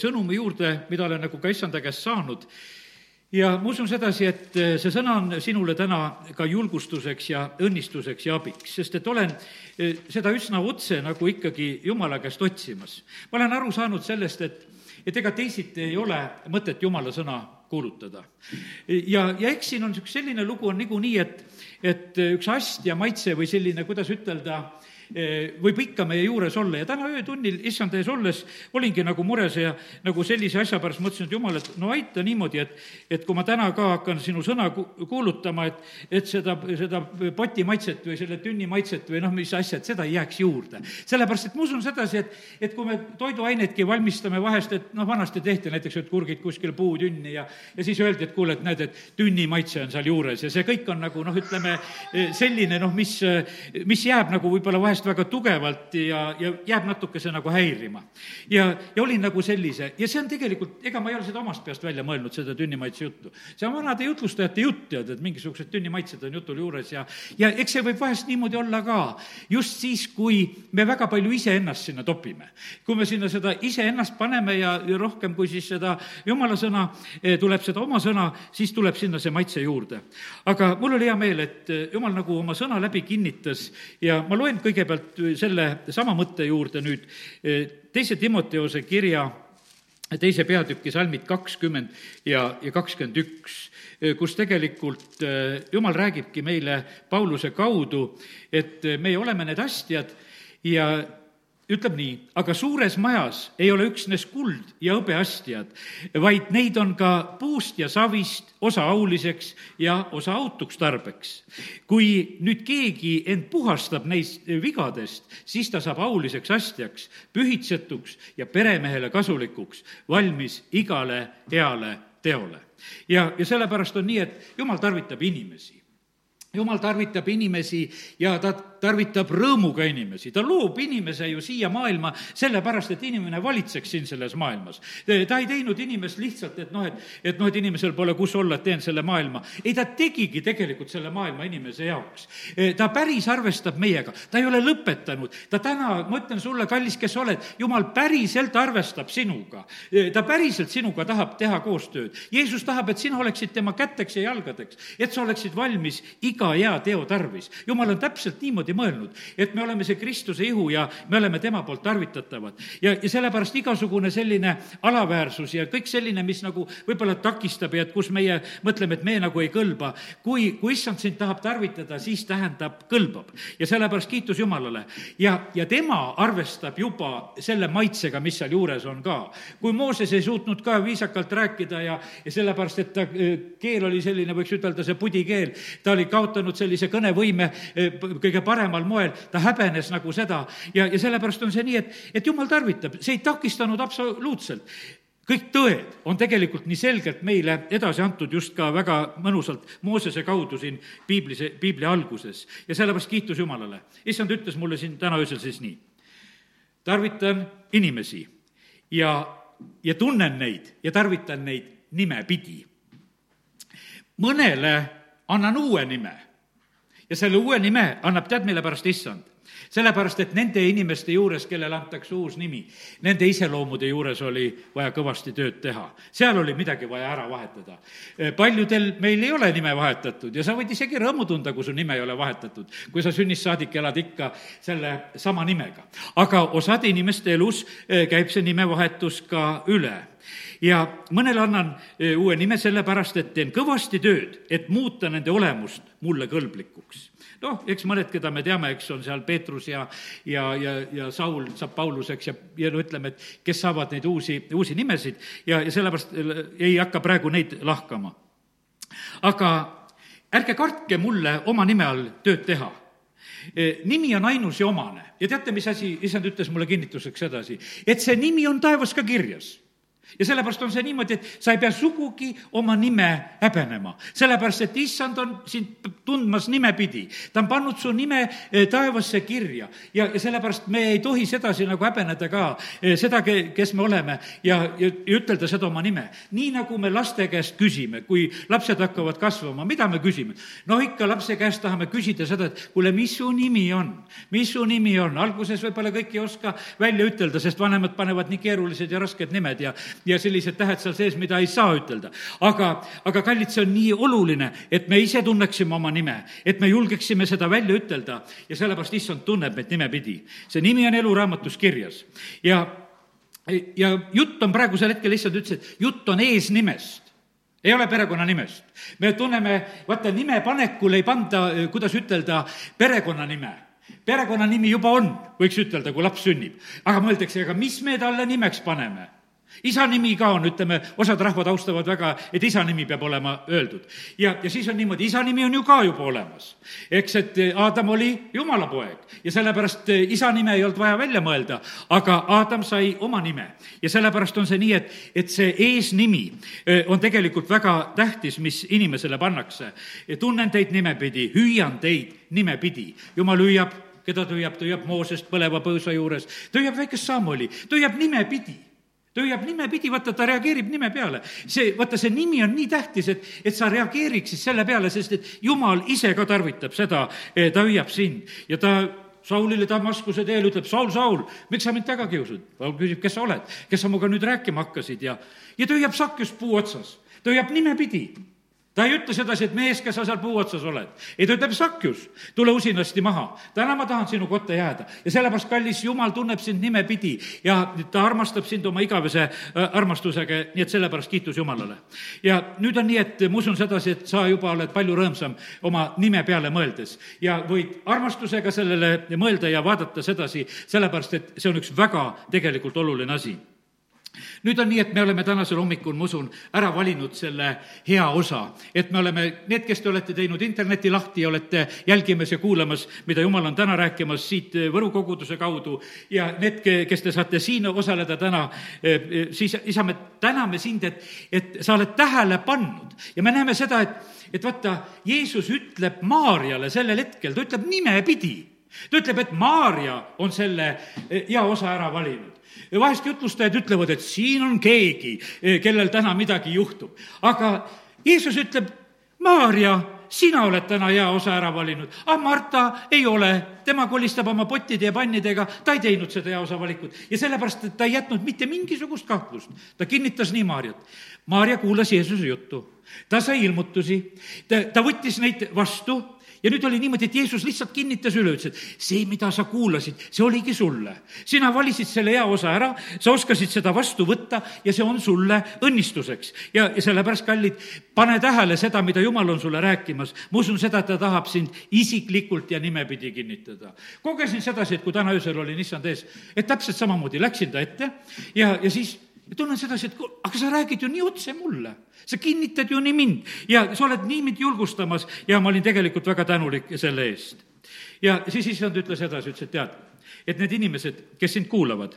sõnumi juurde, mida olen nagu ka issanda käest saanud ja ma usun sedasi, et see sõna on sinule täna ka julgustuseks ja õnnistuseks ja abiks, sest et olen seda üsna otse nagu ikkagi Jumala käest otsimas. ma olen aru saanud sellest, et, et ega teisiti ei ole mõtet Jumala sõna kuulutada. ja, ja eks siin on üks selline lugu on niikuinii, et, et üks ast ja maitse või selline, kuidas ütelda, Eh, võib ikka meie juures olla ja täna öötunnil issand ees olles olingi nagu mures ja nagu sellise asja pärast mõtlesin, et jumal, et no aita niimoodi, et et kui ma täna ka hakkan sinu sõna ku-, kuulutama, et et seda, seda poti maitset või selle tünni maitset või noh, mis asja, et seda ei jääks juurde. sellepärast, et ma usun sedasi, et, et kui me toiduainedki valmistame vahest, et noh, vanasti tehti näiteks, et kurgid kuskil puutünni ja ja siis öeldi, et kuule, et näed, et tünni maitse on seal juures ja see kõik on nagu noh, ütleme selline noh, mis, mis jääb nagu võib-olla vahest vahest väga tugevalt ja, ja jääb natukese nagu häirima. ja, ja olin nagu sellise ja see on tegelikult, ega ma ei ole seda omast peast välja mõelnud, seda tünnimaitse juttu. see on vanade jutlustajate jutt, tead, et mingisugused tünnimaitsed on jutul juures ja, ja eks see võib vahest niimoodi olla ka, just siis, kui me väga palju iseennast sinna topime. kui me sinna seda iseennast paneme ja, ja rohkem kui siis seda jumala sõna, eh, tuleb seda oma sõna, siis tuleb sinna see maitse juurde. aga mul oli hea meel, et eh, jumal nagu oma sõna läbi kinnitas ja ma loen kõigepealt kõigepealt selle sama mõtte juurde nüüd. Teise Timoteose kirja teise peatüki salmid kakskümmend ja, ja kakskümmend üks, kus tegelikult jumal räägibki meile Pauluse kaudu, et meie oleme need astjad ja ütleb nii, aga suures majas ei ole üksnes kuld ja hõbeastjad, vaid neid on ka puust ja savist, osa auliseks ja osa autuks tarbeks. kui nüüd keegi end puhastab neist vigadest, siis ta saab auliseks astjaks, pühitsetuks ja peremehele kasulikuks, valmis igale heale teole. ja, ja sellepärast on nii, et jumal tarvitab inimesi jumal tarvitab inimesi ja ta tarvitab rõõmuga inimesi, ta loob inimese ju siia maailma sellepärast, et inimene valitseks siin selles maailmas. ta ei teinud inimest lihtsalt, et noh, et, et noh, et inimesel pole kus olla, et teen selle maailma. ei, ta tegigi tegelikult selle maailma inimese jaoks. ta päris arvestab meiega, ta ei ole lõpetanud, ta täna, ma ütlen sulle, kallis, kes sa oled, jumal päriselt arvestab sinuga. ta päriselt sinuga tahab teha koostööd. Jeesus tahab, et sina oleksid tema käteks ja jalgadeks, et sa oleksid valmis iga hea teo tarvis. jumal on täpselt niimoodi niimoodi mõelnud, et me oleme see Kristuse ihu ja me oleme tema poolt tarvitatavad. ja, ja sellepärast igasugune selline alaväärsus ja kõik selline, mis nagu võib-olla takistab ja et kus meie mõtleme, et me nagu ei kõlba, kui, kui issand sind tahab tarvitada, siis tähendab, kõlbab. ja sellepärast kiitus Jumalale. ja, ja tema arvestab juba selle maitsega, mis seal juures on ka. kui Mooses ei suutnud ka viisakalt rääkida ja, ja sellepärast, et ta keel oli selline, võiks ütelda, see pudikeel, ta oli kaotanud sellise kõnevõime kõige parem paremal moel, ta häbenes nagu seda ja, ja sellepärast on see nii, et, et jumal tarvitab, see ei takistanud absoluutselt kõik tõed on tegelikult nii selgelt meile edasi antud just ka väga mõnusalt Moosese kaudu siin piiblis, piibli alguses ja sellepärast kiitus Jumalale. issand ütles mulle siin täna öösel siis nii. tarvitan inimesi ja, ja tunnen neid ja tarvitan neid nimepidi. mõnele annan uue nime ja selle uue nime annab tead, mille pärast issand? sellepärast, et nende inimeste juures, kellele antakse uus nimi, nende iseloomude juures oli vaja kõvasti tööd teha. seal oli midagi vaja ära vahetada. paljudel meil ei ole nime vahetatud ja sa võid isegi rõõmu tunda, kui su nime ei ole vahetatud, kui sa sünnist saadik elad ikka selle sama nimega. aga osade inimeste elus eh, käib see nimevahetus ka üle ja mõnele annan e, uue nime sellepärast, et teen kõvasti tööd, et muuta nende olemust mulle kõlblikuks. noh, eks mõned, keda me teame, eks on seal Peetrus ja, ja, ja, ja Saul saab Pauluseks ja, ja no ütleme, et kes saavad neid uusi, uusi nimesid ja, ja sellepärast e, ei hakka praegu neid lahkama. aga ärge kartke mulle oma nime all tööd teha e, nimi on ainus ja omane ja teate, mis asi, issand ütles mulle kinnituseks edasi, et see nimi on taevas ka kirjas ja sellepärast on see niimoodi, et sa ei pea sugugi oma nime häbenema, sellepärast et issand on sind tundmas nimepidi. ta on pannud su nime eh, taevasse kirja ja, ja sellepärast me ei tohi sedasi nagu häbeneda ka, eh, seda, kes me oleme ja, ja, ja ütelda seda oma nime. nii nagu me laste käest küsime, kui lapsed hakkavad kasvama, mida me küsime? no ikka lapse käest tahame küsida seda, et kuule, mis su nimi on, mis su nimi on, alguses võib-olla kõik ei oska välja ütelda, sest vanemad panevad nii keerulised ja rasked nimed ja ja sellised tähed seal sees, mida ei saa ütelda. aga, aga kallid, see on nii oluline, et me ise tunneksime oma nime, et me julgeksime seda välja ütelda ja sellepärast issand tunneb meid nimepidi. see nimi on eluraamatus kirjas ja, ja jutt on praegusel hetkel, issand ütles, et jutt on eesnimest ei ole perekonnanimest. me tunneme, vaata, nime panekul ei panda, kuidas ütelda, perekonnanime perekonnanimi juba on, võiks ütelda, kui laps sünnib. aga mõeldakse, aga mis me talle nimeks paneme isa nimi ka on, ütleme, osad rahvad austavad väga, et isa nimi peab olema öeldud. ja, ja siis on niimoodi, isa nimi on ju ka juba olemas. eks, et Aadam oli jumala poeg ja sellepärast isa nime ei olnud vaja välja mõelda, aga Aadam sai oma nime. ja sellepärast on see nii, et, et see eesnimi on tegelikult väga tähtis, mis inimesele pannakse. tunnen teid nimepidi, hüüan teid nimepidi. jumal hüüab, keda ta hüüab, ta hüüab Moosest põleva põõsa juures, ta hüüab väikest Samuli, ta hüüab nimepidi ta hüüab nimepidi, vaata, ta reageerib nime peale. see, vaata, see nimi on nii tähtis, et, et sa reageeriksid selle peale, sest et jumal ise ka tarvitab seda, eh, ta hüüab sind. Ja ta Saulile Damaskuse teel ütleb, Saul, Saul, miks sa mind taga kiusad? Saul küsib, kes sa oled, kes sa minuga nüüd rääkima hakkasid? Ja, ja ta hüüab sakjus puu otsas, ta hüüab nimepidi ta ei ütle sedasi, et mees, kes sa seal puu otsas oled. ei, ta ütleb, Sakjus, tule usinasti maha. täna ma tahan sinu kotta jääda. ja sellepärast, kallis Jumal tunneb sind nimepidi ja ta armastab sind oma igavese äh, armastusega, nii et sellepärast kiitus Jumalale. ja nüüd on nii, et ma usun sedasi, et sa juba oled palju rõõmsam oma nime peale mõeldes ja võid armastusega sellele mõelda ja vaadata sedasi, sellepärast et see on üks väga tegelikult oluline asi nüüd on nii, et me oleme tänasel hommikul, ma usun, ära valinud selle hea osa, et me oleme, need, kes te olete teinud interneti lahti ja olete jälgimas ja kuulamas, mida jumal on täna rääkimas siit Võru koguduse kaudu. Ja need, kes te saate siin osaleda täna, eh, siis isa, me täname sind, et, et sa oled tähele pannud. Ja me näeme seda, et, et vaata, Jeesus ütleb Maarjale sellel hetkel, ta ütleb nimepidi ta ütleb, et Maarja on selle eh, hea osa ära valinud. Vahest jutlustajad ütlevad, et siin on keegi, eh, kellel täna midagi juhtub. aga Jeesus ütleb, Maarja, sina oled täna hea osa ära valinud, ah, Marta ei ole, tema kolistab oma pottide ja pannidega, ta ei teinud seda hea osa valikut. Ja sellepärast, et ta ei jätnud mitte mingisugust kahtlust. ta kinnitas nii Maarjat. Maarja kuulas Jeesuse juttu, ta sai ilmutusi, ta, ta võttis neid vastu ja nüüd oli niimoodi, et Jeesus lihtsalt kinnitas üle, ütles, et see, mida sa kuulasid, see oligi sulle. sina valisid selle hea osa ära, sa oskasid seda vastu võtta ja see on sulle õnnistuseks. ja, ja sellepärast, kallid, pane tähele seda, mida Jumal on sulle rääkimas. ma usun seda, et ta tahab sind isiklikult ja nimepidi kinnitada. kogesin sedasi, et kui täna öösel olin issand ees, et täpselt samamoodi läksin ta ette ja, ja siis ja tunnen sedasi, et aga sa räägid ju nii otse mulle. sa kinnitad ju nii mind ja sa oled nii mind julgustamas ja ma olin tegelikult väga tänulik selle eest. ja siis issand ütles edasi, ütles, et tead, et need inimesed, kes sind kuulavad,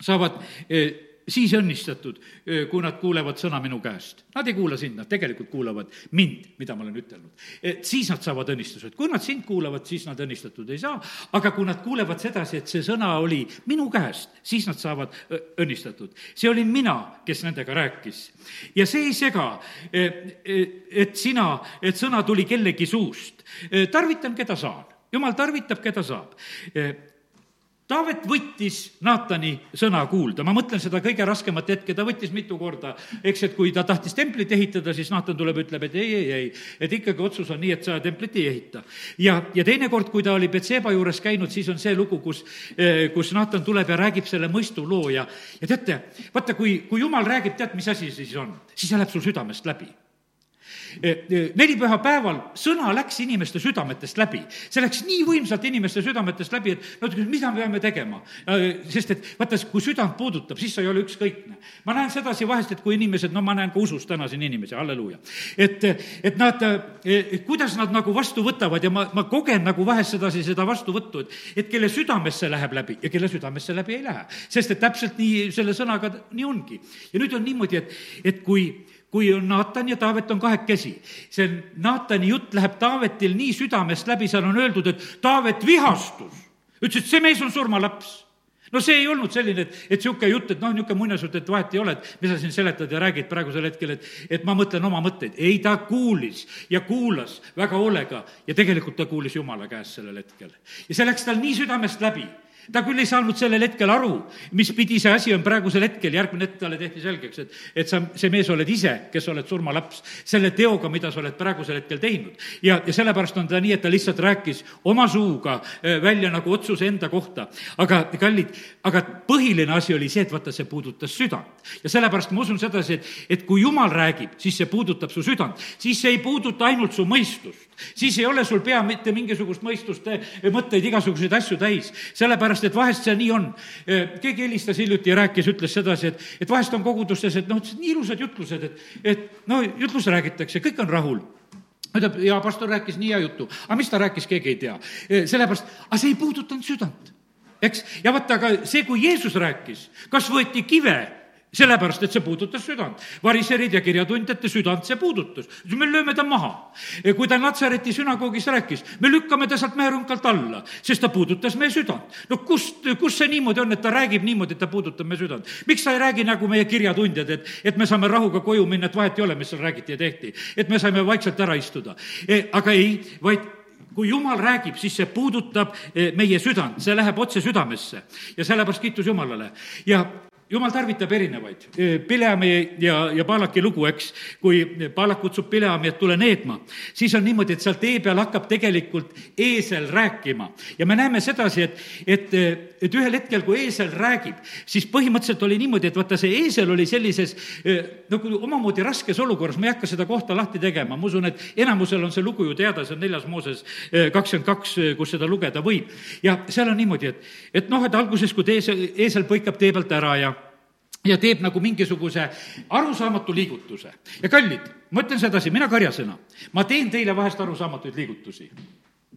saavad eh, siis õnnistatud, kui nad kuulevad sõna minu käest. Nad ei kuula sind, nad tegelikult kuulavad mind, mida ma olen ütelnud. siis nad saavad õnnistused. kui nad sind kuulavad, siis nad õnnistatud ei saa, aga kui nad kuulevad sedasi, et see sõna oli minu käest, siis nad saavad õnnistatud. see olin mina, kes nendega rääkis. ja see ei sega, et sina, et sõna tuli kellegi suust. tarvitan, keda saan. jumal tarvitab, keda saab Taavet võttis Naatani sõna kuulda, ma mõtlen seda kõige raskemat hetke, ta võttis mitu korda, eks, et kui ta tahtis templit ehitada, siis Naatan tuleb, ütleb, et ei, ei, ei, et ikkagi otsus on nii, et sa templit ei ehita. ja, ja teinekord, kui ta oli Betseba juures käinud, siis on see lugu, kus, eh, kus Naatan tuleb ja räägib selle mõistuloo ja, ja teate, vaata, kui, kui jumal räägib, tead, mis asi siis on? siis see läheb sul südamest läbi nelipüha päeval sõna läks inimeste südametest läbi. see läks nii võimsalt inimeste südametest läbi, et no mida me peame tegema? Eh, sest et vaata, kui südant puudutab, siis sa ei ole ükskõikne. ma näen sedasi vahest, et kui inimesed, no ma näen ka usus täna siin inimesi, halleluuja. et, et nad, kuidas nad nagu vastu võtavad ja ma, ma kogen nagu vahest sedasi seda vastuvõttu, et, et kelle südamesse läheb läbi ja kelle südamesse läbi ei lähe. sest et täpselt nii selle sõnaga nii ongi. ja nüüd on niimoodi, et, et kui kui on Naatan ja Taavet on kahekesi. see Naatani jutt läheb Taavetil nii südamest läbi, seal on öeldud, et Taavet vihastus. ütles, et see mees on surmalaps no see ei olnud selline, et, et niisugune jutt, et noh, niisugune muinasjutt, et vahet ei ole, et mis sa siin seletad ja räägid praegusel hetkel, et, et ma mõtlen oma mõtteid. ei, ta kuulis ja kuulas väga hoolega ja tegelikult ta kuulis Jumala käest sellel hetkel. ja see läks tal nii südamest läbi ta küll ei saanud sellel hetkel aru, mis pidi see asi on praegusel hetkel, järgmine hetk talle tehti selgeks, et, et sa, see mees oled ise, kes oled surmalaps, selle teoga, mida sa oled praegusel hetkel teinud. ja, ja sellepärast on ta nii, et ta lihtsalt rääkis oma suuga äh, välja nagu otsuse enda kohta. aga kallid, aga põhiline asi oli see, et vaata, see puudutas südant. ja sellepärast ma usun sedasi, et, et kui jumal räägib, siis see puudutab su südant, siis see ei puuduta ainult su mõistust siis ei ole sul pea mitte mingisugust mõistust, mõtteid, igasuguseid asju täis, sellepärast et vahest see nii on. keegi helistas hiljuti ja rääkis, ütles sedasi, et, et vahest on kogudustes, et noh, nii ilusad jutlused, et, et no jutlus räägitakse, kõik on rahul. Ütleb, ja pastor rääkis nii hea jutu, aga mis ta rääkis, keegi ei tea. sellepärast, aga see ei puudutanud südant, eks, ja vaata, aga see, kui Jeesus rääkis, kas võeti kive sellepärast, et see puudutas südant. variserid ja kirjatundjate südant see puudutas. me lööme ta maha. kui ta Natsareti sünagoogis rääkis, me lükkame ta sealt mäerõnkalt alla, sest ta puudutas meie südant. no kust, kust see niimoodi on, et ta räägib niimoodi, et ta puudutab meie südant? miks ta ei räägi nagu meie kirjatundjad, et, et me saame rahuga koju minna, et vahet ei ole, mis seal räägiti ja tehti. et me saime vaikselt ära istuda e,. aga ei, vaid kui jumal räägib, siis see puudutab e, meie südant, see läheb otse südamesse ja sellepärast kiitus Jumalale. ja jumal tarvitab erinevaid. Pileami ja, ja Paalaki lugu, eks, kui Paalak kutsub Pileami, et tule needma, siis on niimoodi, et seal tee peal hakkab tegelikult eesel rääkima. ja me näeme sedasi, et, et, et ühel hetkel, kui eesel räägib, siis põhimõtteliselt oli niimoodi, et vaata, see eesel oli sellises nagu omamoodi raskes olukorras, ma ei hakka seda kohta lahti tegema, ma usun, et enamusel on see lugu ju teada, see on neljas Mooses kakskümmend kaks, kus seda lugeda võib. ja seal on niimoodi, et, et noh, et alguses, kui eesel, eesel põikab tee pealt ära ja ja teeb nagu mingisuguse arusaamatu liigutuse. ja kallid, ma ütlen sedasi, mina karjasena, ma teen teile vahest arusaamatuid liigutusi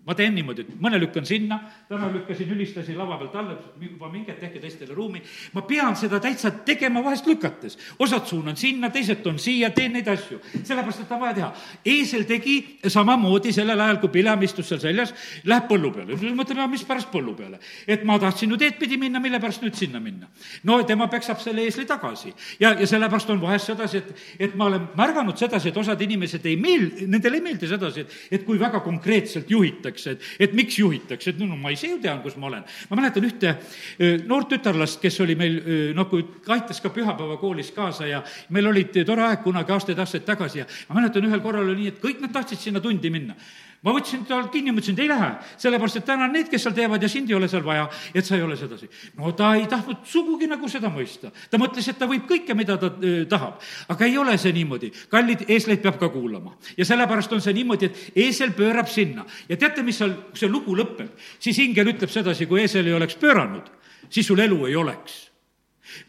ma teen niimoodi, et mõne lükkan sinna, täna lükkasin, ülistasin lava pealt alla, juba minge, tehke teistele ruumi. ma pean seda täitsa tegema vahest lükates. osad suunan sinna, teised toon siia, teen neid asju. sellepärast, et on vaja teha. eesel tegi samamoodi sellel ajal, kui Pilam istus seal seljas, läheb põllu peale. mõtleme, aga mispärast põllu peale? et ma tahtsin ju teed pidi minna, mille pärast nüüd sinna minna? no tema peksab selle eesli tagasi. ja, ja sellepärast on vahest sedasi, et, et ma olen märganud sedasi, et osad inimesed ei meel-, nendele ei meeldi sedasi, et, et kui väga konkreetselt juhitakse juhitakse, et, et miks juhitakse, et no, no ma ise ju tean, kus ma olen. ma mäletan ühte noort tütarlast, kes oli meil noh, kui aitas ka pühapäevakoolis kaasa ja meil olid tore aeg kunagi aastaid-aastaid tagasi ja ma mäletan, ühel korral oli nii, et kõik nad tahtsid sinna tundi minna ma võtsin tal kinni, ma ütlesin, et ei lähe, sellepärast et täna on need, kes seal teevad ja sind ei ole seal vaja, et sa ei ole sedasi. no ta ei tahtnud sugugi nagu seda mõista. ta mõtles, et ta võib kõike, mida ta äh, tahab. aga ei ole see niimoodi. kallid, eesleid peab ka kuulama. ja sellepärast on see niimoodi, et eesel pöörab sinna. ja teate, mis seal, kui see lugu lõpeb, siis ingel ütleb sedasi, kui eesel ei oleks pööranud, siis sul elu ei oleks.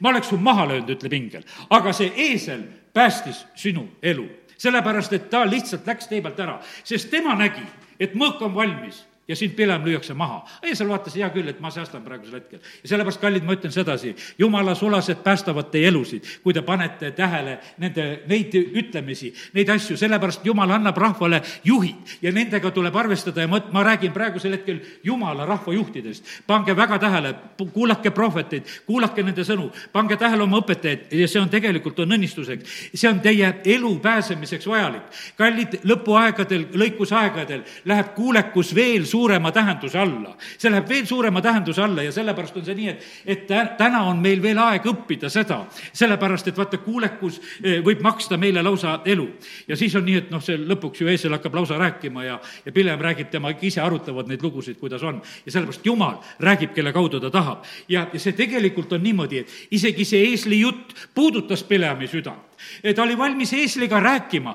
ma oleks su maha löönud, ütleb ingel, aga see eesel päästis sinu elu sellepärast et ta lihtsalt läks tee pealt ära, sest tema nägi, et mõõk on valmis ja sind pilem lüüakse maha. eesel vaatas, hea küll, et ma säästan praegusel hetkel. ja sellepärast, kallid, ma ütlen sedasi, jumala sulased päästavad teie elusid, kui te panete tähele nende, neid ütlemisi, neid asju, sellepärast jumal annab rahvale juhid ja nendega tuleb arvestada ja ma, ma räägin praegusel hetkel jumala rahva juhtidest. pange väga tähele, kuulake prohveteid, kuulake nende sõnu, pange tähele oma õpetajaid ja see on tegelikult, on õnnistuseks. see on teie elu pääsemiseks vajalik. kallid, lõpuaegadel, lõikusaegadel läheb kuulekus veel suuremaks suurema tähenduse alla. see läheb veel suurema tähenduse alla ja sellepärast on see nii, et, et täna on meil veel aeg õppida seda, sellepärast et vaata, kuulekus eh, võib maksta meile lausa elu. ja siis on nii, et noh, see lõpuks ju eesel hakkab lausa rääkima ja, ja Pilem räägib, temaga ise arutavad neid lugusid, kuidas on. ja sellepärast Jumal räägib, kelle kaudu ta tahab. ja, ja see tegelikult on niimoodi, et isegi see eesli jutt puudutas Pilemi südant ta oli valmis eesliga rääkima,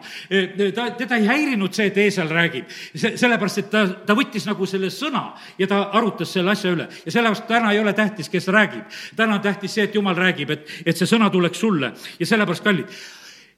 ta, teda ei häirinud see, et eesel räägib. see, sellepärast, et ta, ta võttis nagu selle sõna ja ta arutas selle asja üle. ja sellepärast täna ei ole tähtis, kes räägib. täna on tähtis see, et jumal räägib, et, et see sõna tuleks sulle ja sellepärast, kallid,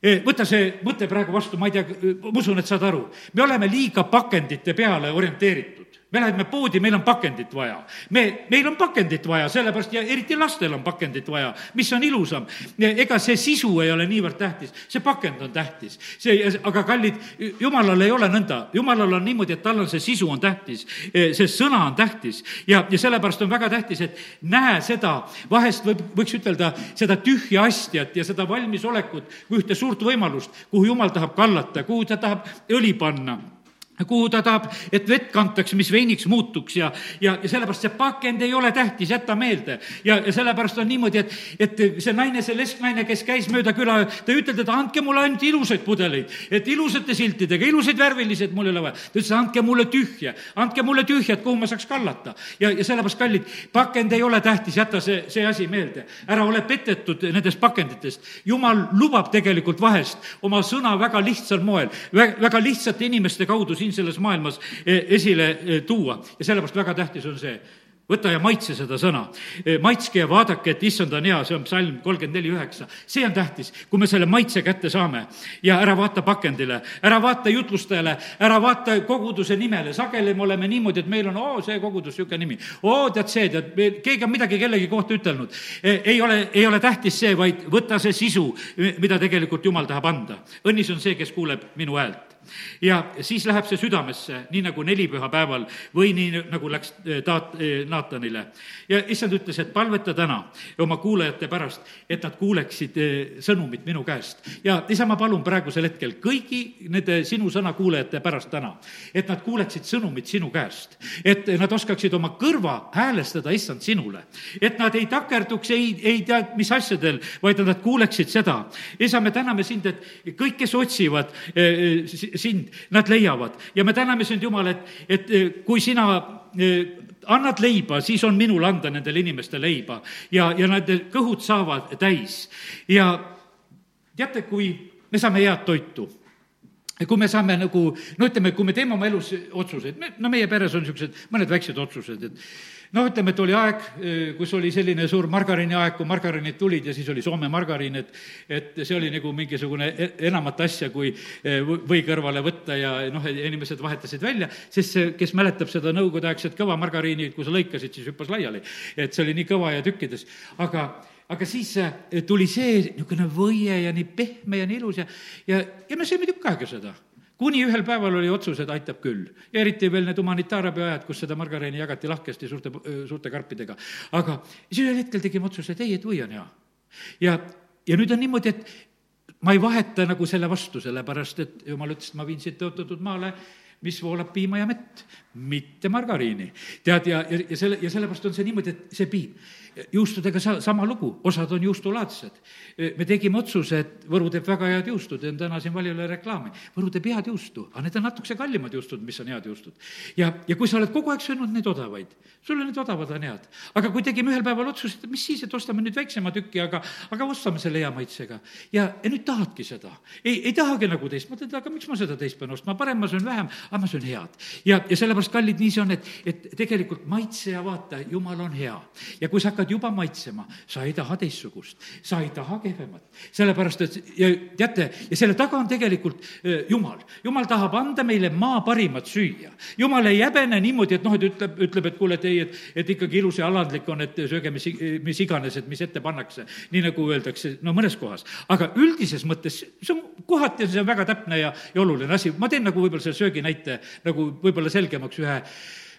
e, võta see mõte praegu vastu, ma ei tea, ma usun, et saad aru. me oleme liiga pakendite peale orienteeritud me läheme poodi, meil on pakendit vaja. me, meil on pakendit vaja, sellepärast ja eriti lastel on pakendit vaja, mis on ilusam. ega see sisu ei ole niivõrd tähtis, see pakend on tähtis. see, aga kallid, jumalal ei ole nõnda, jumalal on niimoodi, et tal on see sisu on tähtis, see sõna on tähtis ja, ja sellepärast on väga tähtis, et näe seda, vahest võib, võiks ütelda, seda tühja astjat ja seda valmisolekut kui ühte suurt võimalust, kuhu jumal tahab kallata, kuhu ta tahab õli panna kuhu ta tahab, et vett kantakse, mis veiniks muutuks ja, ja, ja sellepärast see pakend ei ole tähtis, jäta meelde. ja, ja sellepärast on niimoodi, et, et see naine, see lesknaine, kes käis mööda küla, ta ei ütelnud, et andke mulle ainult ilusaid pudeleid, et ilusate siltidega, ilusaid värvilised mul ei ole vaja. ta ütles, andke mulle tühja, andke mulle tühjat, kuhu ma saaks kallata. ja, ja sellepärast, kallid, pakend ei ole tähtis, jäta see, see asi meelde. ära ole petetud nendest pakenditest. jumal lubab tegelikult vahest oma sõna väga lihtsal moel, väga lihtsate inimeste kaudu siin selles maailmas e, esile e, tuua ja sellepärast väga tähtis on see, võta ja maitse seda sõna. E, maitske ja vaadake, et issand on hea, see on psalm kolmkümmend neli üheksa. see on tähtis, kui me selle maitse kätte saame ja ära vaata pakendile, ära vaata jutlustajale, ära vaata koguduse nimele, sageli me oleme niimoodi, et meil on, oo, see kogudus, niisugune nimi. oo, tead see, tead, keegi on midagi kellegi kohta ütelnud. ei ole, ei ole tähtis see, vaid võta see sisu, mida tegelikult Jumal tahab anda. õnnis on see, kes kuuleb minu häält ja siis läheb see südamesse, nii nagu nelipühapäeval või nii nagu läks eh, taat-, eh, Naatanile. ja issand ütles, et palveta täna oma kuulajate pärast, et nad kuuleksid eh, sõnumit minu käest. ja isa, ma palun praegusel hetkel kõigi nende sinu sõna kuulajate pärast täna, et nad kuuleksid sõnumit sinu käest. et nad oskaksid oma kõrva häälestada, issand, sinule. et nad ei takerduks ei, ei tea mis asjadel, vaid nad kuuleksid seda. isa, me täname sind, et kõik, kes otsivad sind nad leiavad ja me täname sind, Jumal, et, et eh, kui sina eh, annad leiba, siis on minul anda nendele inimestele leiba ja, ja nende kõhud saavad täis. ja teate, kui me saame head toitu, kui me saame nagu, no ütleme, kui me teeme oma elus otsuseid, me, no meie peres on niisugused mõned väiksed otsused, et noh, ütleme, et oli aeg, kus oli selline suur margariini aeg, kui margariinid tulid ja siis oli Soome margariin, et et see oli nagu mingisugune e-, enamat asja, kui või kõrvale võtta ja noh, inimesed vahetasid välja, sest see, kes mäletab seda nõukogudeaegset kõva margariini, kui sa lõikasid, siis hüppas laiali. et see oli nii kõva ja tükkides, aga aga siis tuli see niisugune võie ja nii pehme ja nii ilus ja, ja, ja me sõime tükk aega seda kuni ühel päeval oli otsus, et aitab küll. eriti veel need humanitaarabi ajad, kus seda margareeni jagati lahkesti suurte, suurte karpidega. aga siis ühel hetkel tegime otsuse, et ei, et või on hea. ja, ja nüüd on niimoodi, et ma ei vaheta nagu selle vastu, sellepärast et jumal ütles, et ma viin siit tõotatud maale, mis voolab piima ja mett, mitte margariini. tead, ja, ja, ja selle, ja sellepärast on see niimoodi, et see piim juustudega sa-, sama lugu, osad on juustulaadsed. me tegime otsuse, et Võru teeb väga head juustud, teen täna siin valijale reklaami. Võru teeb head juustu, aga need on natukese kallimad juustud, mis on head juustud. ja, ja kui sa oled kogu aeg söönud neid odavaid, sulle need odavad on head. aga kui tegime ühel päeval otsuse, et mis siis, et ostame nüüd väiksema tüki, aga, aga ostame selle hea maitsega. ja, ja nüüd tahadki seda. ei, ei tahagi nagu teist, mõtled, aga miks ma seda teist pean ostma, parem ma söön vähem, aga ma söön head. ja, ja sellepärast, kallid, nii see on, et, et tegelikult maitse ja vaata, jumal on hea. ja kui sa hakkad hakkad juba maitsema, sa ei taha teistsugust, sa ei taha kehvemat. sellepärast, et ja teate, ja selle taga on tegelikult Jumal. Jumal tahab anda meile maa parimat süüa. Jumal ei häbene niimoodi, et noh, et ütleb, ütleb, et kuule, et ei, et, et ikkagi ilus ja alandlik on, et sööge mis, mis iganes, et mis ette pannakse. nii nagu öeldakse, no mõnes kohas. aga üldises mõttes, see on kohati, see on väga täpne ja, ja oluline asi. ma teen nagu võib-olla selle sööginäite nagu võib-olla selgemaks ühe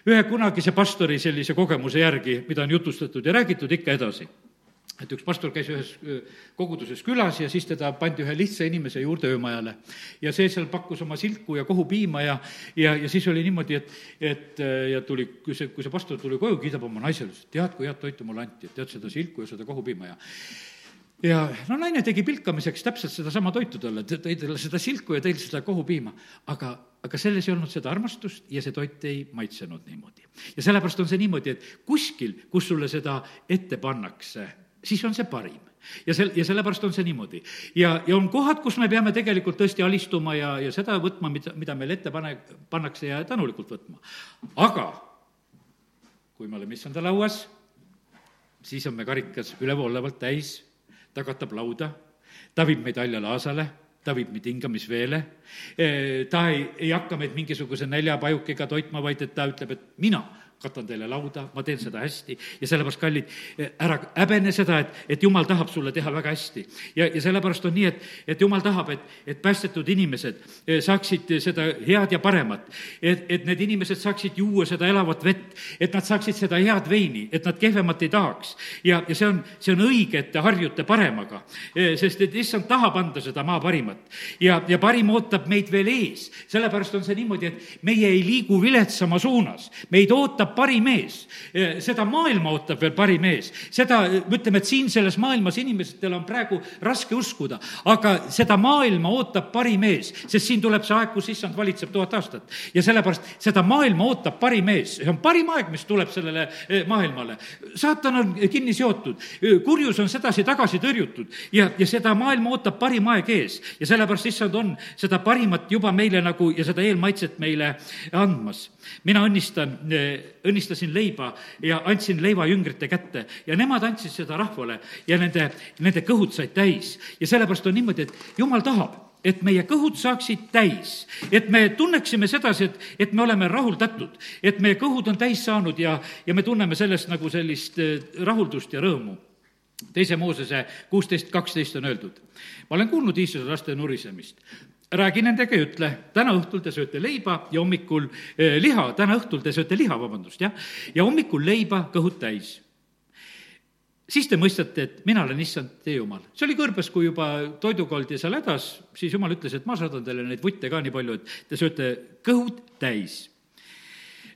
ühe kunagise pastori sellise kogemuse järgi, mida on jutustatud ja räägitud ikka edasi et üks pastor käis ühes koguduses külas ja siis teda pandi ühe lihtsa inimese juurde öömajale. ja see seal pakkus oma silku ja kohupiima ja, ja, ja siis oli niimoodi, et, et ja tuli, kui see, kui see pastor tuli koju, kiidab oma naisele, ütles, et tead, kui head toitu mulle anti, et tead seda silku ja seda kohupiima ja ja no naine tegi pilkamiseks täpselt sedasama toitu talle, tõi talle seda silku ja tõi seda kohupiima, aga, aga selles ei olnud seda armastust ja see toit ei maitsenud niimoodi. ja sellepärast on see niimoodi, et kuskil, kus sulle seda ette pannakse, siis on see parim ja sel-, ja sellepärast on see niimoodi. ja, ja on kohad, kus me peame tegelikult tõesti alistuma ja, ja seda võtma, mida, mida meile ette pane, pannakse ja tänulikult võtma. aga kui me oleme issanda lauas, siis on me karikas ülevoolevalt täis, ta katab lauda, ta viib meid haljale aasale ta viib meid hingamisveele, ta ei, ei hakka meid mingisuguse näljapajukiga toitma, vaid et ta ütleb, et mina katan teile lauda, ma teen seda hästi ja sellepärast, kallid, ära häbene seda, et, et jumal tahab sulle teha väga hästi. ja, ja sellepärast on nii, et, et jumal tahab, et, et päästetud inimesed eh, saaksid seda head ja paremat. et, et need inimesed saaksid juua seda elavat vett, et nad saaksid seda head veini, et nad kehvemat ei tahaks. ja, ja see on, see on õige, et te harjute paremaga, eh, sest et issand tahab anda seda maa parimat. ja, ja parim ootab meid veel ees, sellepärast on see niimoodi, et meie ei liigu viletsama suunas, meid ootab ootab parim ees. seda maailma ootab veel parim ees. seda, ütleme, et siin selles maailmas inimestel on praegu raske uskuda, aga seda maailma ootab parim ees, sest siin tuleb see aeg, kus issand valitseb tuhat aastat. ja sellepärast seda maailma ootab parim ees, see on parim aeg, mis tuleb sellele eh, maailmale. saatan on kinni seotud, kurjus on sedasi-tagasi tõrjutud ja, ja seda maailma ootab parim aeg ees ja sellepärast issand on seda parimat juba meile nagu ja seda eelmaitset meile andmas mina õnnistan, eh, õnnistasin leiba ja andsin leiva jüngrite kätte. Ja nemad andsid seda rahvale ja nende, nende kõhud said täis. ja sellepärast on niimoodi, et jumal tahab, et meie kõhud saaksid täis, et me tunneksime sedasi, et, et me oleme rahuldatud, et meie kõhud on täis saanud ja, ja me tunneme sellest nagu sellist eh, rahuldust ja rõõmu. Teise Moosese kuusteist, kaksteist on öeldud. ma olen kuulnud Iisuse laste nurisemist räägi nendega ja ütle, täna õhtul te sööte leiba ja hommikul eh, liha, täna õhtul te sööte liha, vabandust, jah, ja hommikul leiba kõhud täis. siis te mõistate, et mina olen issand teie jumal. see oli kõrbes, kui juba toiduga oldi seal hädas, siis jumal ütles, et ma saadan teile neid vutte ka nii palju, et te sööte kõhud täis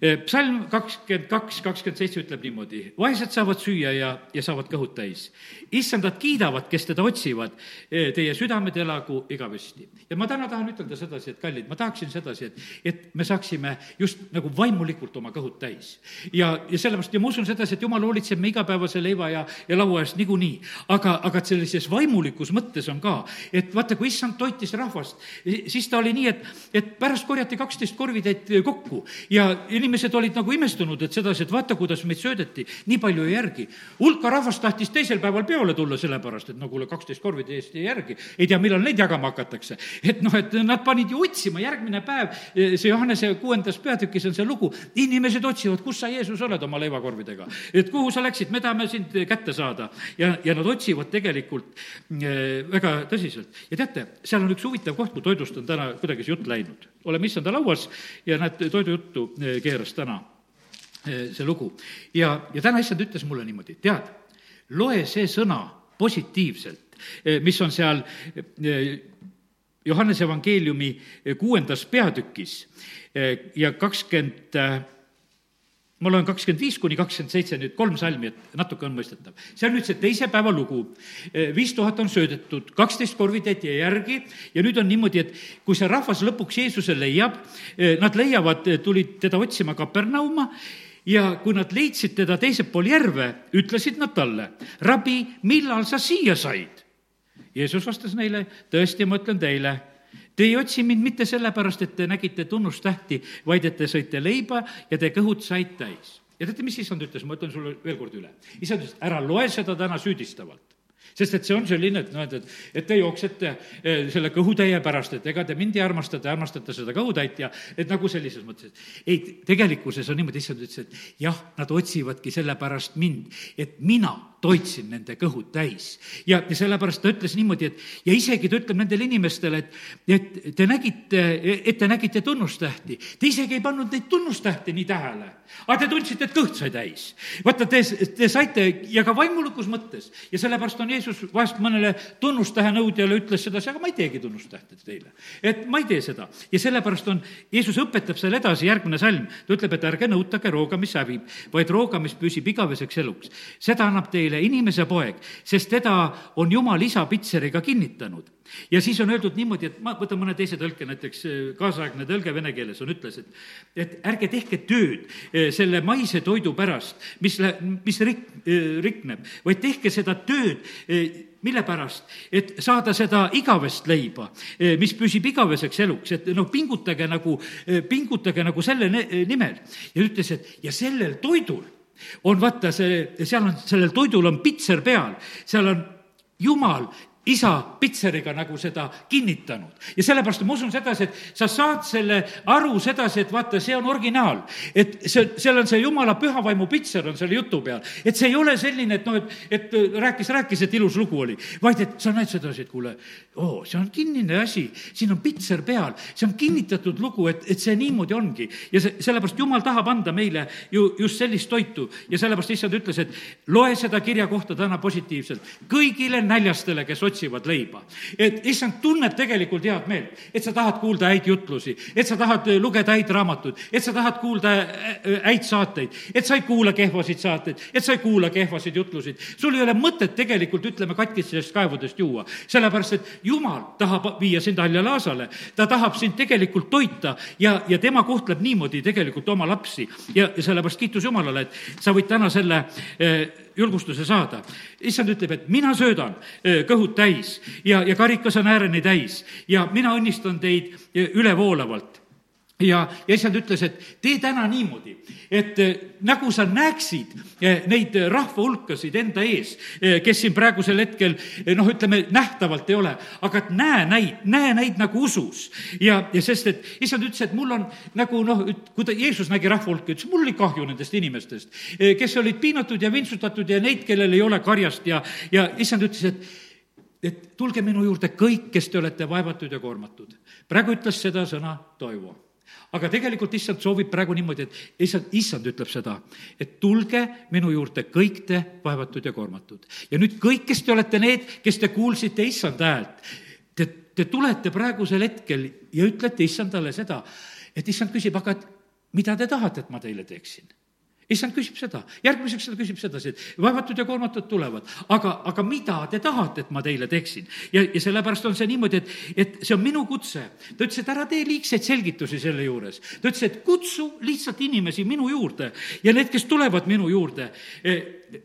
psalm kakskümmend kaks, kakskümmend seitse ütleb niimoodi, vaesed saavad süüa ja, ja saavad kõhud täis. issandad kiidavad, kes teda otsivad, eh, teie südamed elagu igavesti. ja ma täna tahan ütelda sedasi, et kallid, ma tahaksin sedasi, et, et me saaksime just nagu vaimulikult oma kõhud täis. ja, ja sellepärast ja ma usun sedasi, et jumal hoolitseb me igapäevase leiva ja, ja laua eest niikuinii. aga, aga sellises vaimulikus mõttes on ka, et vaata, kui issand toitis rahvast, siis ta oli nii, et, et pärast korjati kaksteist korvitäit kokku ja inimesed inimesed olid nagu imestunud, et sedasi, et vaata, kuidas meid söödeti, nii palju ei järgi. hulka rahvast tahtis teisel päeval peole tulla, sellepärast et no kuule, kaksteist korvi täiesti ei järgi. ei tea, millal neid jagama hakatakse. et noh, et nad panid ju otsima, järgmine päev, see Johannese kuuendas peatükis on see lugu, inimesed otsivad, kus sa, Jeesus, oled oma leivakorvidega. et kuhu sa läksid, me tahame sind kätte saada. ja, ja nad otsivad tegelikult äh, väga tõsiselt. ja teate, seal on üks huvitav koht, kui toidust on täna kuidagi see jutt läinud. oleme issanda lauas ja näed, toidujuttu äh, keerame keeras täna eh, see lugu. ja, ja täna issand ütles mulle niimoodi, tead, loe see sõna positiivselt, eh, mis on seal eh, Johannese evangeeliumi kuuendas peatükis ja kakskümmend ma loen kakskümmend viis kuni kakskümmend seitse, nüüd kolm salmi, et natuke on mõistetav. see on nüüd see teise päeva lugu. viis tuhat on söödetud, kaksteist korvitäit jäi järgi ja nüüd on niimoodi, et kui see rahvas lõpuks Jeesuse leiab, nad leiavad, tulid teda otsima Kapernauma ja kui nad leidsid teda teisel pool järve, ütlesid nad talle, rabi, millal sa siia said? Jeesus vastas neile, tõesti, ma ütlen teile Te ei otsi mind mitte sellepärast, et te nägite tunnustähti, vaid et te sõite leiba ja te kõhud said täis. ja teate, mis issand ütles, ma ütlen sulle veel kord üle. issand ütles, ära loe seda täna süüdistavalt sest et see on selline, et noh, et, et, et te jooksete eh, selle kõhutäie pärast, et ega te mind ei armasta, te armastate seda kõhutäit ja et nagu sellises mõttes. ei, tegelikkuses on niimoodi, issand ütles, et jah, nad otsivadki sellepärast mind, et mina toitsin nende kõhud täis. ja, sellepärast ta ütles niimoodi, et ja isegi ta ütleb nendele inimestele, et, et te nägite, et te nägite tunnustähti. Te isegi ei pannud neid tunnustähti nii tähele, aga te tundsite, et kõht sai täis. vaata, te, te saite ja ka vaimulikus mõttes ja sellepärast on Jeesus vahest mõnele tunnustähe nõudjale ütles sedasi, aga ma ei teegi tunnustähte teile. et ma ei tee seda ja sellepärast on, Jeesus õpetab seal edasi, järgmine salm, ta ütleb, et ärge nõutage rooga, mis hävib, vaid rooga, mis püsib igaveseks eluks. seda annab teile inimese poeg, sest teda on Jumal isa pitseriga kinnitanud ja siis on öeldud niimoodi, et ma võtan mõne teise tõlke, näiteks eh, kaasaegne tõlge vene keeles on, ütles, et et ärge tehke tööd eh, selle maise toidu pärast, mis, mis rik-, eh, rikneb, vaid tehke seda tööd mille pärast? et saada seda igavest leiba, mis püsib igaveseks eluks, et noh, pingutage nagu, pingutage nagu selle nimel. ja ütles, et ja sellel toidul on vaata see, seal on, sellel toidul on pitser peal, seal on jumal isa pitseriga nagu seda kinnitanud. ja sellepärast ma usun sedasi, et sa saad selle aru sedasi, et vaata, see on originaal. et see, seal on see jumala püha vaimu pitser on selle jutu peal. et see ei ole selline, et noh, et, et rääkis, rääkis, et ilus lugu oli, vaid et sa näed sedasi, et kuule, oo, see on kinnine asi, siin on pitser peal, see on kinnitatud lugu, et, et see niimoodi ongi. ja see, sellepärast jumal tahab anda meile ju just sellist toitu ja sellepärast issand ütles, et loe seda kirja kohta täna positiivselt kõigile näljastele, kes otsivad leiba. et issand tunneb tegelikult head meelt, et sa tahad kuulda häid jutlusi, et sa tahad äh, lugeda häid raamatuid, et sa tahad kuulda äh, häid saateid, et sa ei kuula kehvasid saateid, et sa ei kuula kehvasid jutlusid. sul ei ole mõtet tegelikult, ütleme, katkistest kaevudest juua, sellepärast et jumal tahab viia sind haljale aasale, ta tahab sind tegelikult toita ja, ja tema kohtleb niimoodi tegelikult oma lapsi. Ja, ja sellepärast kiitus Jumalale, et sa võid täna selle eh, julgustuse saada. issand ütleb, et mina söödan kõhud täis ja, ja karikas on ääreni täis ja mina õnnistan teid ülevoolavalt ja, ja issand ütles, et tee täna niimoodi, et nagu sa näeksid neid rahva hulkasid enda ees, kes siin praegusel hetkel noh, ütleme nähtavalt ei ole, aga et näe neid, näe neid nagu usus. ja, ja sest, et issand ütles, et mul on nagu noh, kui ta, Jeesus nägi rahva hulka, ütles, mul oli kahju nendest inimestest, kes olid piinatud ja vintsutatud ja neid, kellel ei ole karjast ja, ja issand ütles, et et tulge minu juurde kõik, kes te olete vaevatud ja koormatud. praegu ütles seda sõna Toivo aga tegelikult issand soovib praegu niimoodi, et issand, issand ütleb seda, et tulge minu juurde kõik te vaevatud ja koormatud. ja nüüd kõik, kes te olete need, kes te kuulsite issanda häält, te, te tulete praegusel hetkel ja ütlete issandale seda, et issand küsib, aga et mida te tahate, et ma teile teeksin issand küsib seda, järgmiseks ta küsib sedasi, et vaevatud ja koormatud tulevad, aga, aga mida te tahate, et ma teile teeksin? ja, ja sellepärast on see niimoodi, et, et see on minu kutse. ta ütles, et ära tee liigseid selgitusi selle juures. ta ütles, et kutsu lihtsalt inimesi minu juurde ja need, kes tulevad minu juurde, eh,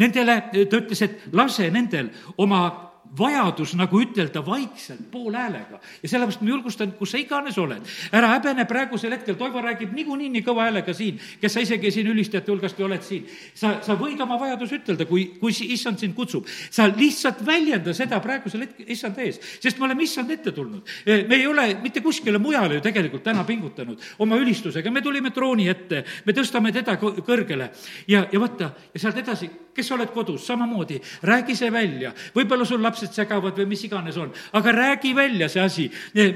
nendele, ta ütles, et lase nendel oma vajadus nagu ütelda vaikselt, poolhäälega. ja sellepärast ma julgustan, kus sa iganes oled, ära häbene praegusel hetkel, Toivo räägib niikuinii nii kõva häälega siin, kes sa isegi siin ülistajate hulgast ei oled siin. sa, sa võid oma vajaduse ütelda, kui, kui issand sind kutsub. sa lihtsalt väljenda seda praegusel hetkel issand ees, sest me oleme issand ette tulnud. Eh, me ei ole mitte kuskile mujale ju tegelikult täna pingutanud oma ülistusega, me tulime trooni ette, me tõstame teda kõrgele ja, ja vaata, ja sealt edasi, kes sa oled kodus, samamoodi, räägi see välja. võib-olla sul laps lapsed segavad või mis iganes on. aga räägi välja see asi,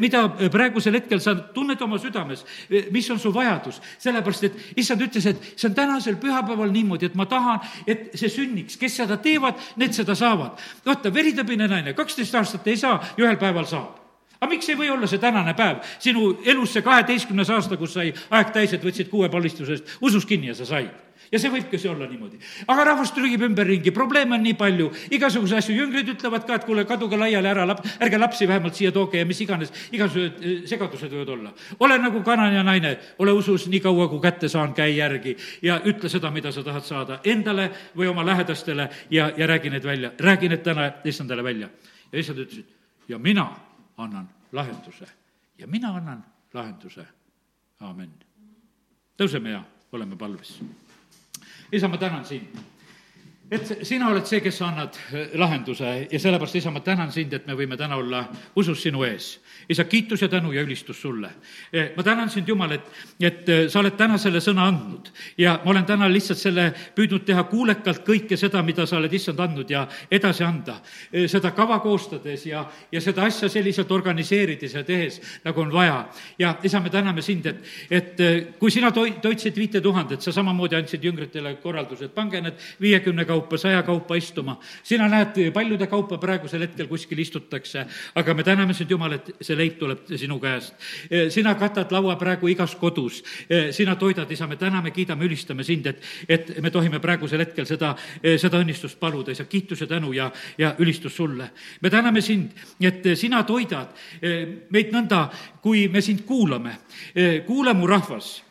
mida praegusel hetkel sa tunned oma südames, mis on su vajadus. sellepärast, et issand ütles, et see on tänasel pühapäeval niimoodi, et ma tahan, et see sünniks, kes seda teevad, need seda saavad. vaata, veritabine naine, kaksteist aastat ei saa ja ühel päeval saab aga miks ei või olla see tänane päev sinu elus see kaheteistkümnes aasta, kus sai aeg täis, et võtsid kuue pallistusest usus kinni ja sa said? ja see võibki see olla niimoodi. aga rahvas trügib ümberringi, probleeme on nii palju, igasuguseid asju, jüngrid ütlevad ka, et kuule, kaduge laiali ära, lap-, ärge lapsi vähemalt siia tooge ja mis iganes, igasugused eh, segadused võivad olla. ole nagu kanane naine, ole usus nii kaua, kui kätte saan, käi järgi ja ütle seda, mida sa tahad saada endale või oma lähedastele ja, ja räägi need välja, räägi need täna issandale välja. ja issand ütles, et ja mina annan lahenduse ja mina annan lahenduse. aamen. tõuseme ja oleme palves isa, ma tänan sind et sina oled see, kes annad äh, lahenduse ja sellepärast, isa, ma tänan sind, et me võime täna olla usus sinu ees. isa, kiitus ja tänu ja ülistus sulle. Äh, ma tänan sind, Jumal, et, et äh, sa oled täna selle sõna andnud ja ma olen täna lihtsalt selle püüdnud teha kuulekalt kõike seda, mida sa oled issand andnud ja edasi anda. seda kava koostades ja, ja seda asja selliselt organiseerides ja tehes, nagu on vaja. ja isa, me täname sind, et, et kui sina toi-, toitsid viite tuhandet, sa samamoodi andsid jüngritele korralduse, et pange need viiekümne kaupa kaupa, saja kaupa istuma. sina näed, paljude kaupa praegusel hetkel kuskil istutakse, aga me täname sind, Jumal, et see leib tuleb sinu käest. sina katad laua praegu igas kodus, sina toidad, isa, me täname, kiidame, ülistame sind, et, et me tohime praegusel hetkel seda, seda õnnistust paluda, isa, kiitus ja tänu ja, ja ülistus sulle. me täname sind, et sina toidad meid nõnda, kui me sind kuulame. kuule, mu rahvas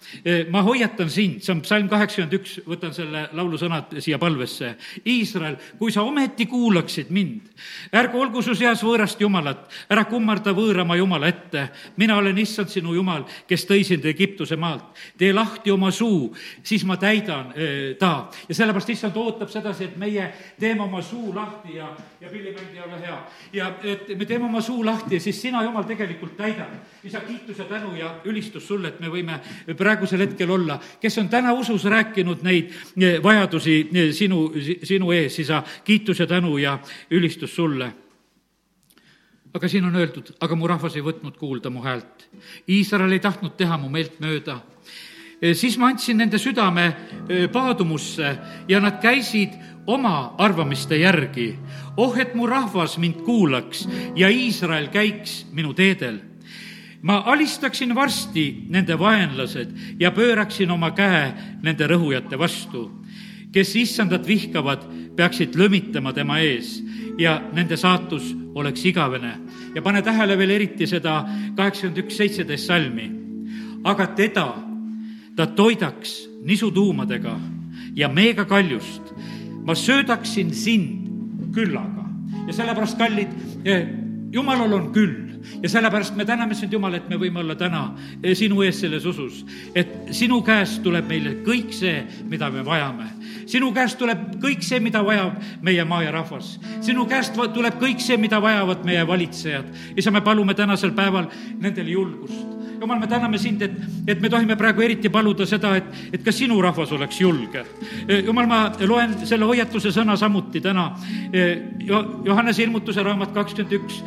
ma hoiatan sind, see on psalm kaheksakümmend üks, võtan selle laulu sõnad siia palvesse. Iisrael, kui sa ometi kuulaksid mind, ärgu olgu su seas võõrast jumalat, ära kummarda võõrama jumala ette. mina olen issand sinu jumal, kes tõi sind Egiptuse maalt. tee lahti oma suu, siis ma täidan äh, ta. ja sellepärast issand ootab sedasi, et meie teeme oma suu lahti ja, ja pillimäng ei ole hea. ja et me teeme oma suu lahti ja siis sina, jumal, tegelikult täidad. isa, kiitus ja tänu ja ülistus sulle, et me võime praegusel hetkel olla, kes on täna usus rääkinud neid eh, vajadusi eh, sinu, sinu ees, isa, kiitus ja tänu ja ülistus sulle aga siin on öeldud, aga mu rahvas ei võtnud kuulda mu häält. Iisrael ei tahtnud teha mu meelt mööda. Eh, siis ma andsin nende südame paadumusse ja nad käisid oma arvamiste järgi. oh, et mu rahvas mind kuulaks ja Iisrael käiks minu teedel ma alistaksin varsti nende vaenlased ja pööraksin oma käe nende rõhujate vastu. kes issandat vihkavad, peaksid lömitama tema ees ja nende saatus oleks igavene. ja pane tähele veel eriti seda kaheksakümmend üks, seitseteist salmi. aga teda ta toidaks nisutuumadega ja meega kaljust. ma söödaksin sind küllaga ja sellepärast, kallid, eh, jumalal on küll ja sellepärast me täname sind, Jumal, et me võime olla täna eh, sinu ees selles usus, et sinu käest tuleb meile kõik see, mida me vajame. sinu käest tuleb kõik see, mida vajab meie maa ja rahvas. sinu käest tuleb kõik see, mida vajavad meie valitsejad. isa, me palume tänasel päeval nendele julgust jumal, me täname sind, et, et me tohime praegu eriti paluda seda, et, et ka sinu rahvas oleks julge. jumal, ma loen selle hoiatuse sõna samuti täna Johannese ilmutuse raamat kakskümmend üks,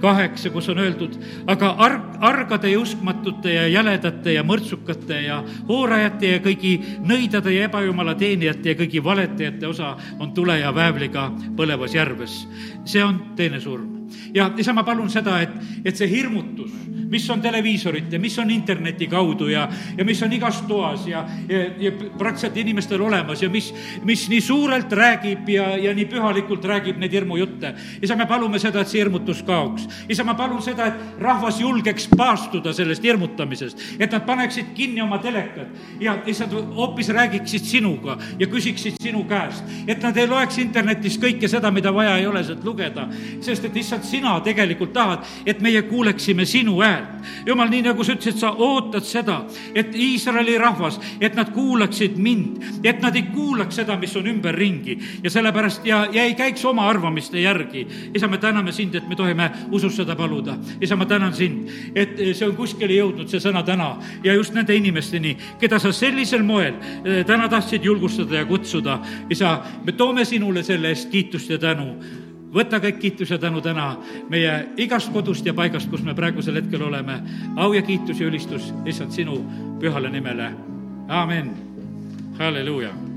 kaheksa, kus on öeldud, aga arg, argade ja uskmatute ja jäledate ja mõrtsukate ja hoorajate ja kõigi nõidade ja ebajumala teenijate ja kõigi valetajate osa on tule ja väävliga põlevas järves. see on teine surm. Ja isa, ma palun seda, et, et see hirmutus mis on televiisorite, mis on interneti kaudu ja, ja mis on igas toas ja, ja, ja praktiliselt inimestel olemas ja mis, mis nii suurelt räägib ja, ja nii pühalikult räägib neid hirmujutte. isa, me palume seda, et see hirmutus kaoks. isa, ma palun seda, et rahvas julgeks paastuda sellest hirmutamisest, et nad paneksid kinni oma telekad ja lihtsalt hoopis räägiksid sinuga ja küsiksid sinu käest, et nad ei loeks internetis kõike seda, mida vaja ei ole sealt lugeda, sest et lihtsalt sina tegelikult tahad, et meie kuuleksime sinu häält jumal, nii nagu sa ütlesid, sa ootad seda, et Iisraeli rahvas, et nad kuulaksid mind, et nad ei kuulaks seda, mis on ümberringi ja sellepärast ja, ja ei käiks oma arvamiste järgi. isa, me täname sind, et me tohime usus seda paluda. isa, ma tänan sind, et see on kuskile jõudnud, see sõna täna ja just nende inimesteni, keda sa sellisel moel eh, täna tahtsid julgustada ja kutsuda. isa, me toome sinule selle eest kiitust ja tänu võta kõik kiitus ja tänu täna meie igast kodust ja paigast, kus me praegusel hetkel oleme. au ja kiitus ja ülistus lihtsalt sinu pühale nimele. amin. halleluuja